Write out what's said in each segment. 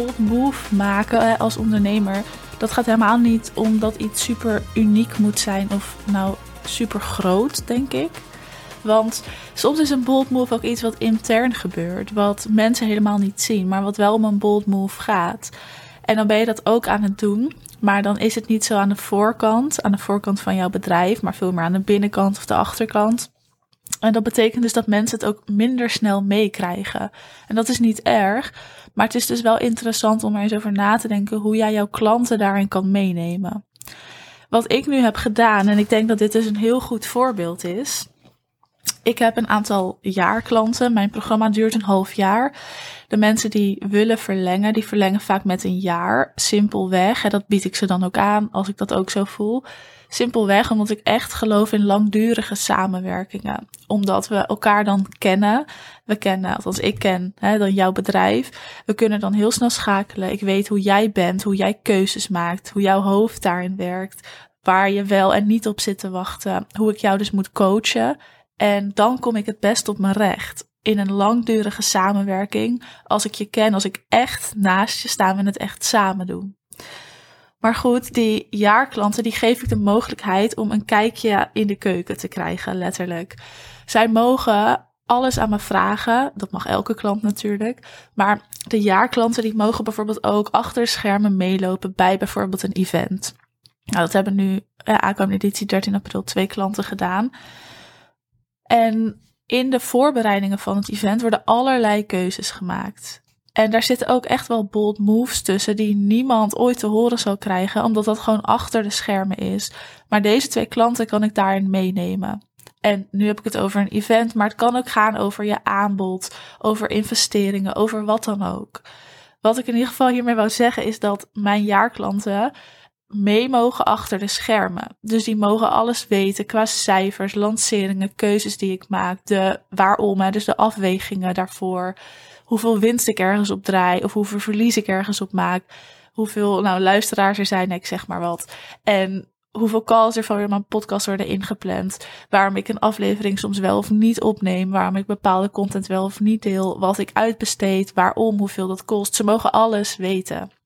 bold move maken als ondernemer, dat gaat helemaal niet omdat iets super uniek moet zijn of nou super groot, denk ik. Want soms is een bold move ook iets wat intern gebeurt, wat mensen helemaal niet zien, maar wat wel om een bold move gaat. En dan ben je dat ook aan het doen, maar dan is het niet zo aan de voorkant, aan de voorkant van jouw bedrijf, maar veel meer aan de binnenkant of de achterkant. En dat betekent dus dat mensen het ook minder snel meekrijgen. En dat is niet erg, maar het is dus wel interessant om er eens over na te denken hoe jij jouw klanten daarin kan meenemen. Wat ik nu heb gedaan, en ik denk dat dit dus een heel goed voorbeeld is. Ik heb een aantal jaarklanten. Mijn programma duurt een half jaar. De mensen die willen verlengen, die verlengen vaak met een jaar. Simpelweg. En dat bied ik ze dan ook aan als ik dat ook zo voel. Simpelweg omdat ik echt geloof in langdurige samenwerkingen. Omdat we elkaar dan kennen. We kennen, althans ik ken hè, dan jouw bedrijf. We kunnen dan heel snel schakelen. Ik weet hoe jij bent, hoe jij keuzes maakt, hoe jouw hoofd daarin werkt. Waar je wel en niet op zit te wachten. Hoe ik jou dus moet coachen. En dan kom ik het best op mijn recht. In een langdurige samenwerking. Als ik je ken, als ik echt naast je sta en het echt samen doen. Maar goed, die jaarklanten, die geef ik de mogelijkheid om een kijkje in de keuken te krijgen, letterlijk. Zij mogen alles aan me vragen. Dat mag elke klant natuurlijk. Maar de jaarklanten, die mogen bijvoorbeeld ook achter schermen meelopen bij bijvoorbeeld een event. Nou, dat hebben nu eh, aankomende editie 13 april twee klanten gedaan. En in de voorbereidingen van het event worden allerlei keuzes gemaakt. En daar zitten ook echt wel bold moves tussen die niemand ooit te horen zal krijgen, omdat dat gewoon achter de schermen is. Maar deze twee klanten kan ik daarin meenemen. En nu heb ik het over een event, maar het kan ook gaan over je aanbod, over investeringen, over wat dan ook. Wat ik in ieder geval hiermee wou zeggen is dat mijn jaarklanten mee mogen achter de schermen. Dus die mogen alles weten qua cijfers, lanceringen, keuzes die ik maak, de waarom, dus de afwegingen daarvoor hoeveel winst ik ergens op draai of hoeveel verlies ik ergens op maak. Hoeveel nou, luisteraars er zijn, ik zeg maar wat. En hoeveel calls er van mijn podcast worden ingepland. Waarom ik een aflevering soms wel of niet opneem. Waarom ik bepaalde content wel of niet deel. Wat ik uitbesteed. Waarom, hoeveel dat kost. Ze mogen alles weten.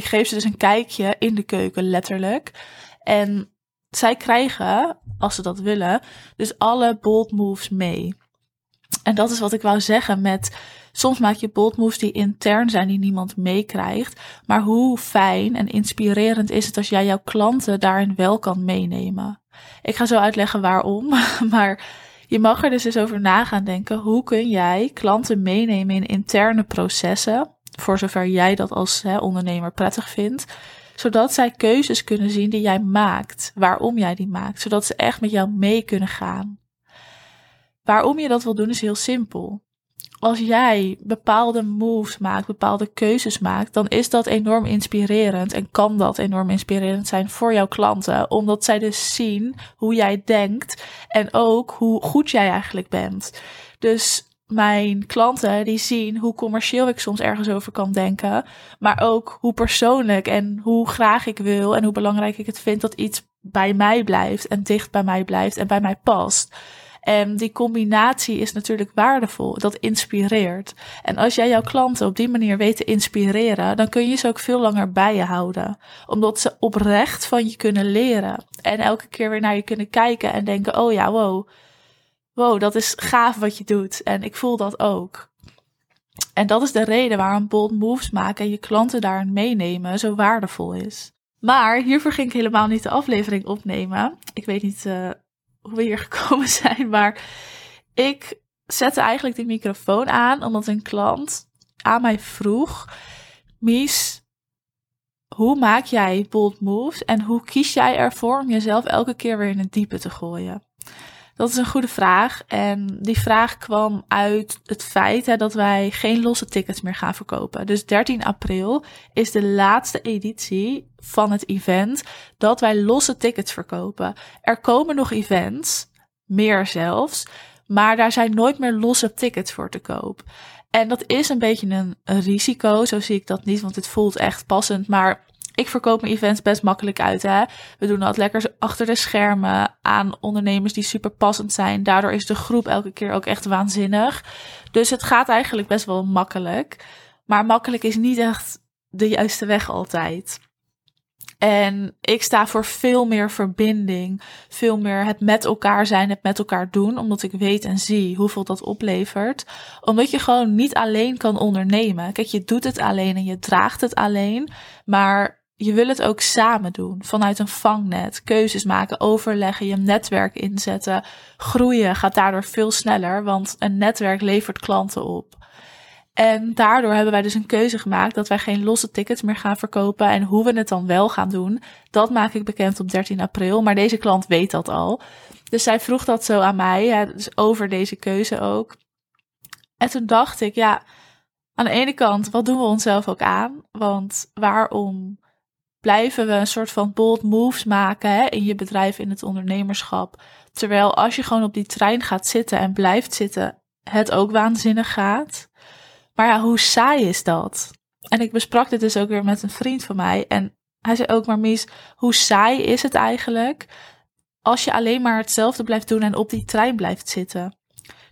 Ik geef ze dus een kijkje in de keuken, letterlijk. En zij krijgen, als ze dat willen, dus alle bold moves mee. En dat is wat ik wou zeggen met soms maak je bold moves die intern zijn, die niemand meekrijgt. Maar hoe fijn en inspirerend is het als jij jouw klanten daarin wel kan meenemen? Ik ga zo uitleggen waarom, maar je mag er dus eens over na gaan denken. Hoe kun jij klanten meenemen in interne processen, voor zover jij dat als hè, ondernemer prettig vindt, zodat zij keuzes kunnen zien die jij maakt, waarom jij die maakt, zodat ze echt met jou mee kunnen gaan. Waarom je dat wil doen is heel simpel. Als jij bepaalde moves maakt, bepaalde keuzes maakt, dan is dat enorm inspirerend en kan dat enorm inspirerend zijn voor jouw klanten, omdat zij dus zien hoe jij denkt en ook hoe goed jij eigenlijk bent. Dus mijn klanten die zien hoe commercieel ik soms ergens over kan denken, maar ook hoe persoonlijk en hoe graag ik wil en hoe belangrijk ik het vind dat iets bij mij blijft en dicht bij mij blijft en bij mij past. En die combinatie is natuurlijk waardevol. Dat inspireert. En als jij jouw klanten op die manier weet te inspireren, dan kun je ze ook veel langer bij je houden. Omdat ze oprecht van je kunnen leren. En elke keer weer naar je kunnen kijken en denken: oh ja, wow. Wow, dat is gaaf wat je doet. En ik voel dat ook. En dat is de reden waarom bold moves maken en je klanten daarin meenemen zo waardevol is. Maar hiervoor ging ik helemaal niet de aflevering opnemen. Ik weet niet uh, hoe we hier gekomen zijn. Maar ik zette eigenlijk die microfoon aan omdat een klant aan mij vroeg: Mies, hoe maak jij bold moves en hoe kies jij ervoor om jezelf elke keer weer in het diepe te gooien? Dat is een goede vraag. En die vraag kwam uit het feit hè, dat wij geen losse tickets meer gaan verkopen. Dus 13 april is de laatste editie van het event dat wij losse tickets verkopen. Er komen nog events, meer zelfs, maar daar zijn nooit meer losse tickets voor te koop. En dat is een beetje een, een risico, zo zie ik dat niet, want het voelt echt passend. Maar ik verkoop mijn events best makkelijk uit. Hè? We doen dat lekker achter de schermen aan ondernemers die super passend zijn. Daardoor is de groep elke keer ook echt waanzinnig. Dus het gaat eigenlijk best wel makkelijk. Maar makkelijk is niet echt de juiste weg altijd. En ik sta voor veel meer verbinding, veel meer het met elkaar zijn, het met elkaar doen, omdat ik weet en zie hoeveel dat oplevert. Omdat je gewoon niet alleen kan ondernemen. Kijk, je doet het alleen en je draagt het alleen, maar je wil het ook samen doen. Vanuit een vangnet, keuzes maken, overleggen, je netwerk inzetten. Groeien gaat daardoor veel sneller, want een netwerk levert klanten op. En daardoor hebben wij dus een keuze gemaakt dat wij geen losse tickets meer gaan verkopen. En hoe we het dan wel gaan doen, dat maak ik bekend op 13 april. Maar deze klant weet dat al. Dus zij vroeg dat zo aan mij, dus over deze keuze ook. En toen dacht ik, ja, aan de ene kant, wat doen we onszelf ook aan? Want waarom blijven we een soort van bold moves maken hè, in je bedrijf, in het ondernemerschap? Terwijl als je gewoon op die trein gaat zitten en blijft zitten, het ook waanzinnig gaat. Maar ja, hoe saai is dat? En ik besprak dit dus ook weer met een vriend van mij. En hij zei ook, maar Mies, hoe saai is het eigenlijk als je alleen maar hetzelfde blijft doen en op die trein blijft zitten?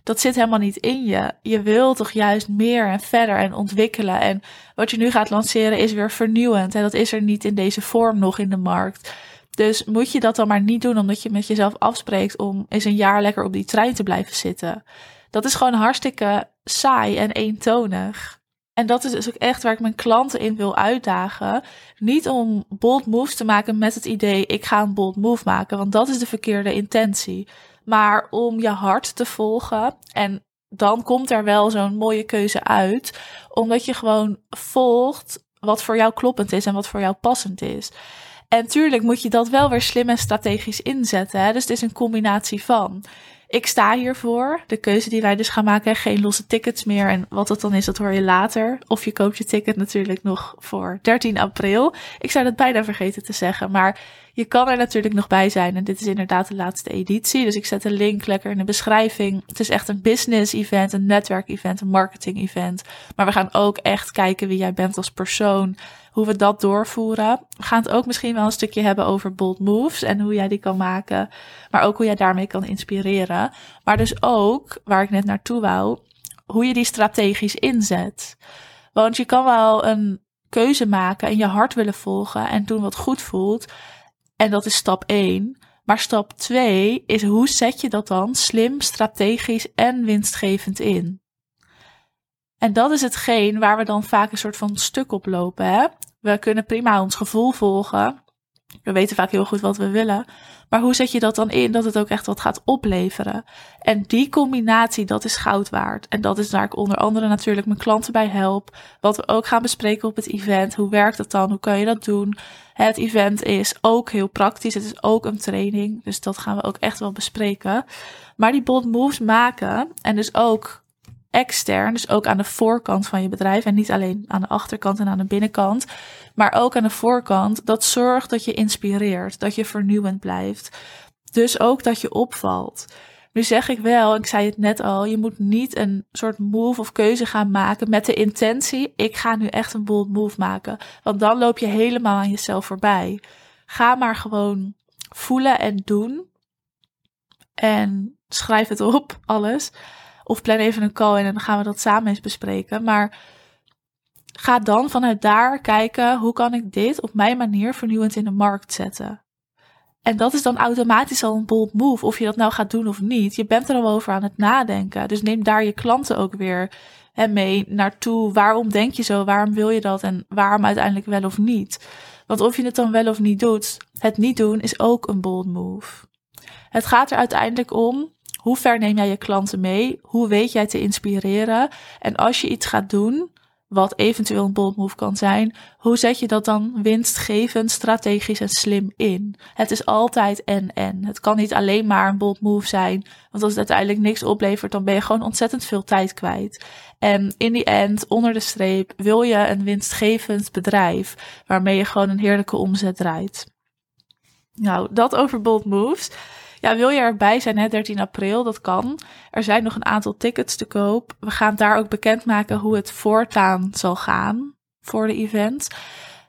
Dat zit helemaal niet in je. Je wilt toch juist meer en verder en ontwikkelen. En wat je nu gaat lanceren is weer vernieuwend. En dat is er niet in deze vorm nog in de markt. Dus moet je dat dan maar niet doen omdat je met jezelf afspreekt om eens een jaar lekker op die trein te blijven zitten. Dat is gewoon hartstikke saai en eentonig. En dat is dus ook echt waar ik mijn klanten in wil uitdagen. Niet om bold moves te maken met het idee, ik ga een bold move maken, want dat is de verkeerde intentie. Maar om je hart te volgen en dan komt er wel zo'n mooie keuze uit, omdat je gewoon volgt wat voor jou kloppend is en wat voor jou passend is. En tuurlijk moet je dat wel weer slim en strategisch inzetten. Hè? Dus het is een combinatie van. Ik sta hiervoor. De keuze die wij dus gaan maken, geen losse tickets meer. En wat dat dan is, dat hoor je later. Of je koopt je ticket natuurlijk nog voor 13 april. Ik zou dat bijna vergeten te zeggen, maar je kan er natuurlijk nog bij zijn. En dit is inderdaad de laatste editie. Dus ik zet een link lekker in de beschrijving. Het is echt een business event, een netwerk event, een marketing event. Maar we gaan ook echt kijken wie jij bent als persoon hoe we dat doorvoeren. We gaan het ook misschien wel een stukje hebben over bold moves en hoe jij die kan maken, maar ook hoe jij daarmee kan inspireren. Maar dus ook, waar ik net naartoe wou, hoe je die strategisch inzet. Want je kan wel een keuze maken en je hart willen volgen en doen wat goed voelt. En dat is stap 1. Maar stap 2 is hoe zet je dat dan slim, strategisch en winstgevend in? En dat is hetgeen waar we dan vaak een soort van stuk op lopen. Hè? We kunnen prima ons gevoel volgen. We weten vaak heel goed wat we willen. Maar hoe zet je dat dan in dat het ook echt wat gaat opleveren? En die combinatie, dat is goud waard. En dat is waar ik onder andere natuurlijk mijn klanten bij help. Wat we ook gaan bespreken op het event. Hoe werkt dat dan? Hoe kan je dat doen? Het event is ook heel praktisch. Het is ook een training. Dus dat gaan we ook echt wel bespreken. Maar die bold moves maken. En dus ook extern, dus ook aan de voorkant van je bedrijf en niet alleen aan de achterkant en aan de binnenkant, maar ook aan de voorkant, dat zorgt dat je inspireert, dat je vernieuwend blijft. Dus ook dat je opvalt. Nu zeg ik wel, ik zei het net al, je moet niet een soort move of keuze gaan maken met de intentie, ik ga nu echt een bold move maken, want dan loop je helemaal aan jezelf voorbij. Ga maar gewoon voelen en doen. En schrijf het op, alles. Of plan even een call in en dan gaan we dat samen eens bespreken. Maar ga dan vanuit daar kijken hoe kan ik dit op mijn manier vernieuwend in de markt zetten. En dat is dan automatisch al een bold move, of je dat nou gaat doen of niet. Je bent er al over aan het nadenken. Dus neem daar je klanten ook weer hè, mee naartoe. Waarom denk je zo? Waarom wil je dat? En waarom uiteindelijk wel of niet? Want of je het dan wel of niet doet, het niet doen is ook een bold move. Het gaat er uiteindelijk om hoe ver neem jij je klanten mee? Hoe weet jij te inspireren? En als je iets gaat doen, wat eventueel een bold move kan zijn, hoe zet je dat dan winstgevend, strategisch en slim in? Het is altijd en en. Het kan niet alleen maar een bold move zijn, want als het uiteindelijk niks oplevert, dan ben je gewoon ontzettend veel tijd kwijt. En in die end, onder de streep, wil je een winstgevend bedrijf waarmee je gewoon een heerlijke omzet draait. Nou, dat over bold moves. Ja, wil je erbij zijn, hè, 13 april? Dat kan. Er zijn nog een aantal tickets te koop. We gaan daar ook bekendmaken hoe het voortaan zal gaan voor de event.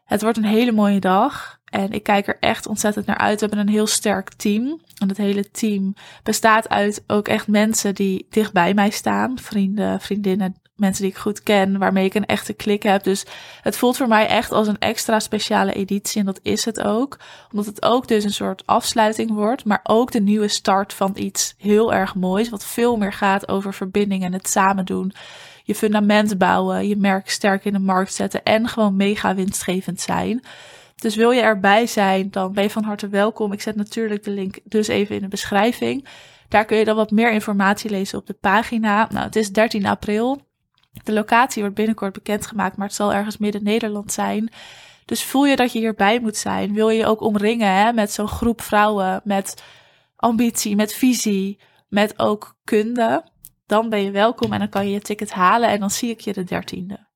Het wordt een hele mooie dag. En ik kijk er echt ontzettend naar uit. We hebben een heel sterk team. En het hele team bestaat uit ook echt mensen die dicht bij mij staan. Vrienden, vriendinnen, mensen die ik goed ken, waarmee ik een echte klik heb. Dus het voelt voor mij echt als een extra speciale editie en dat is het ook. Omdat het ook dus een soort afsluiting wordt, maar ook de nieuwe start van iets heel erg moois, wat veel meer gaat over verbinding en het samen doen. Je fundament bouwen, je merk sterk in de markt zetten en gewoon mega winstgevend zijn. Dus wil je erbij zijn, dan ben je van harte welkom. Ik zet natuurlijk de link dus even in de beschrijving. Daar kun je dan wat meer informatie lezen op de pagina. Nou, het is 13 april. De locatie wordt binnenkort bekendgemaakt, maar het zal ergens midden Nederland zijn. Dus voel je dat je hierbij moet zijn? Wil je je ook omringen hè, met zo'n groep vrouwen met ambitie, met visie, met ook kunde? Dan ben je welkom en dan kan je je ticket halen en dan zie ik je de dertiende.